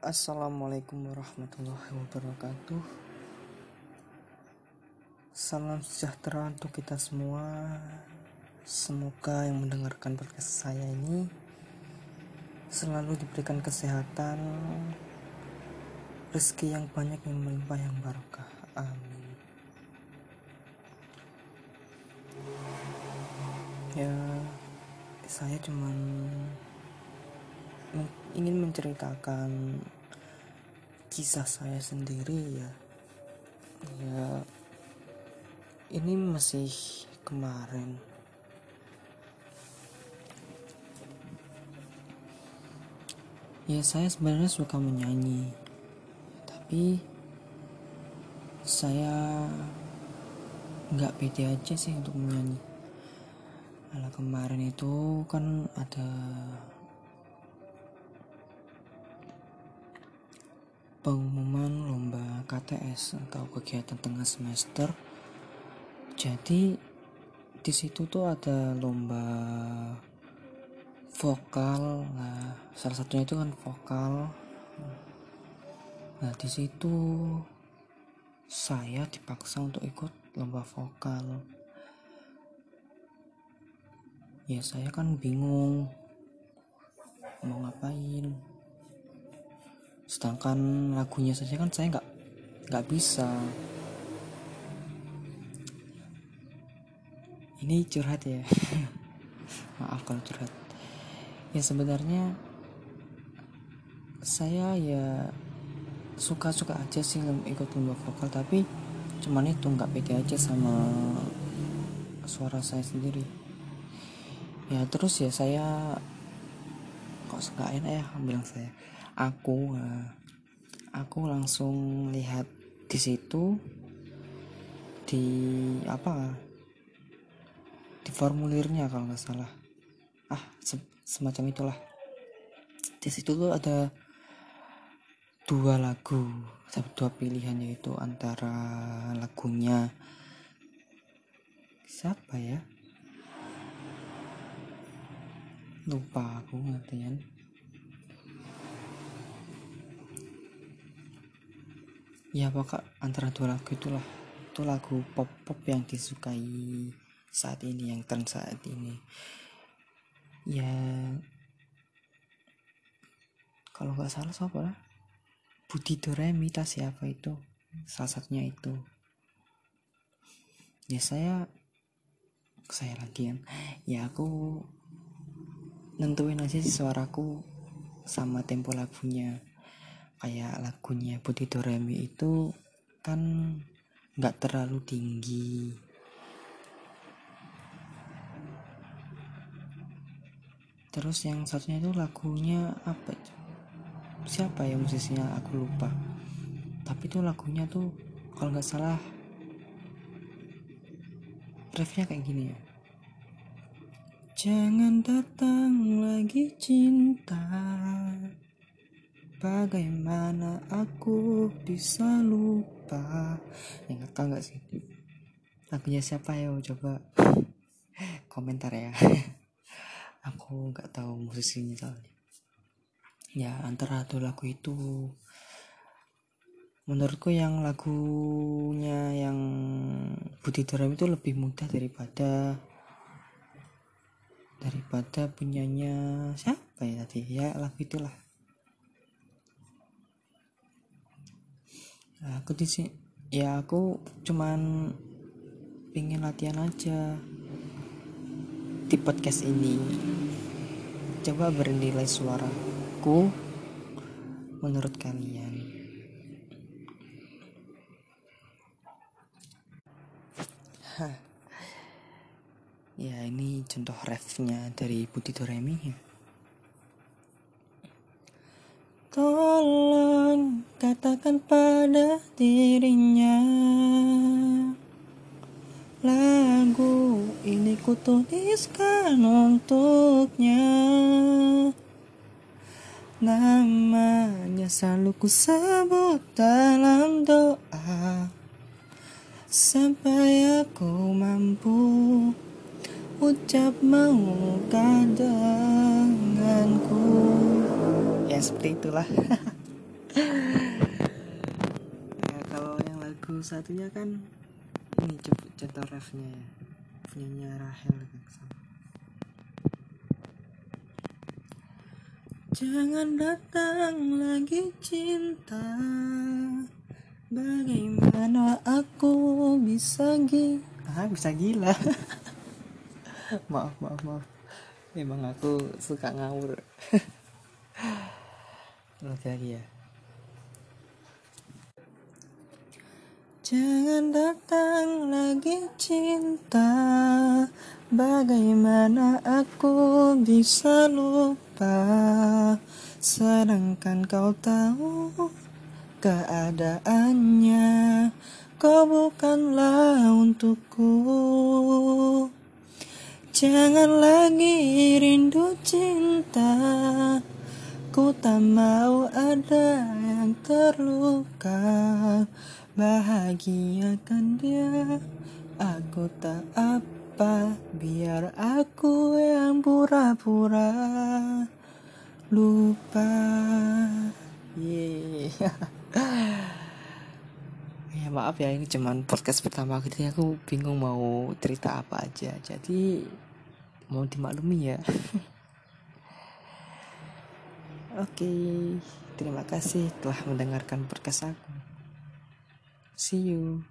Assalamualaikum warahmatullahi wabarakatuh. Salam sejahtera untuk kita semua. Semoga yang mendengarkan podcast saya ini selalu diberikan kesehatan, rezeki yang banyak yang melimpah yang barokah. Amin. Ya, saya cuman ingin menceritakan kisah saya sendiri ya. Ya ini masih kemarin. Ya saya sebenarnya suka menyanyi tapi saya nggak pede aja sih untuk menyanyi. Ala kemarin itu kan ada pengumuman lomba KTS atau kegiatan tengah semester. Jadi di situ tuh ada lomba vokal. Nah, salah satunya itu kan vokal. Nah, di situ saya dipaksa untuk ikut lomba vokal. Ya, saya kan bingung mau ngapain sedangkan lagunya saja kan saya nggak nggak bisa. Ini curhat ya. Maaf kalau curhat. Ya sebenarnya saya ya suka-suka aja sih ikut lomba vokal tapi cuman itu nggak pede aja sama suara saya sendiri. Ya terus ya saya kok nggak enak ya bilang saya aku eh, aku langsung lihat di situ di apa di formulirnya kalau nggak salah. Ah se semacam itulah. Di situ tuh ada dua lagu dua pilihan yaitu antara lagunya siapa ya? Lupa aku ngertian ya pokok antara dua lagu itulah. Itu lagu pop pop yang disukai saat ini yang tren saat ini. Ya kalau nggak salah siapa lah Budi Doremi tas siapa itu? Salah satunya itu. Ya saya saya lagi kan. Ya aku nentuin aja sih suaraku sama tempo lagunya kayak lagunya Budi Doremi itu kan nggak terlalu tinggi. Terus yang satunya itu lagunya apa siapa ya musisinya? Aku lupa. Tapi itu lagunya tuh kalau nggak salah refnya kayak gini ya. Jangan datang lagi cinta Bagaimana aku bisa lupa? Ingat tau gak sih? Lagunya siapa ya? Coba Komentar ya. Aku gak tahu musisinya soalnya. Ya antara dua lagu itu Menurutku yang lagunya yang Budi Daram itu lebih mudah daripada daripada punyanya siapa ya tadi? Ya lagu itulah aku di sini ya aku cuman pingin latihan aja di podcast ini. Coba bernilai suaraku menurut kalian. Ya ini contoh refnya dari Budi Doremi ya katakan pada dirinya Lagu ini kutuliskan untuknya. Namanya selalu ku sebut dalam doa. Sampai aku mampu Ucap mengungkap denganku seperti itulah satunya kan ini coba contoh refnya ya. Punyanya Rahel sama Jangan datang lagi cinta. Bagaimana aku bisa gila ah, Bisa gila. Maaf maaf maaf. Emang aku suka ngawur. Lagi ya Jangan datang lagi cinta. Bagaimana aku bisa lupa? Sedangkan kau tahu keadaannya. Kau bukanlah untukku. Jangan lagi rindu cinta. Ku tak mau ada yang terluka Bahagiakan dia. Aku tak apa Biar aku yang pura-pura. Lupa. Yeah ya maaf ya ini cuman podcast pertama ya aku bingung mau cerita apa aja. Jadi mau dimaklumi ya. Oke terima kasih telah mendengarkan podcast aku see you